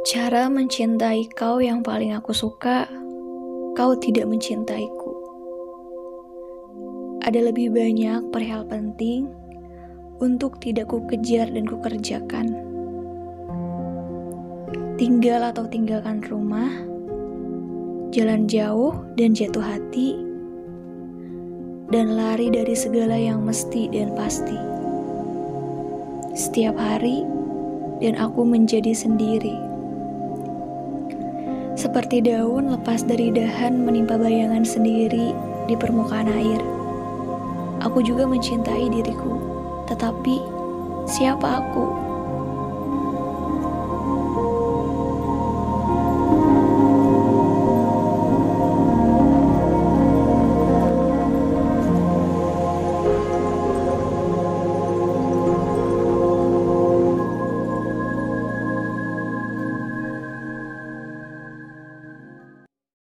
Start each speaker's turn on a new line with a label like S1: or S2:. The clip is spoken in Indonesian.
S1: Cara mencintai kau yang paling aku suka, kau tidak mencintaiku. Ada lebih banyak perihal penting untuk tidak ku kejar dan ku kerjakan. Tinggal atau tinggalkan rumah, jalan jauh dan jatuh hati, dan lari dari segala yang mesti dan pasti. Setiap hari, dan aku menjadi sendiri. Seperti daun lepas dari dahan menimpa bayangan sendiri di permukaan air. Aku juga mencintai diriku, tetapi siapa aku?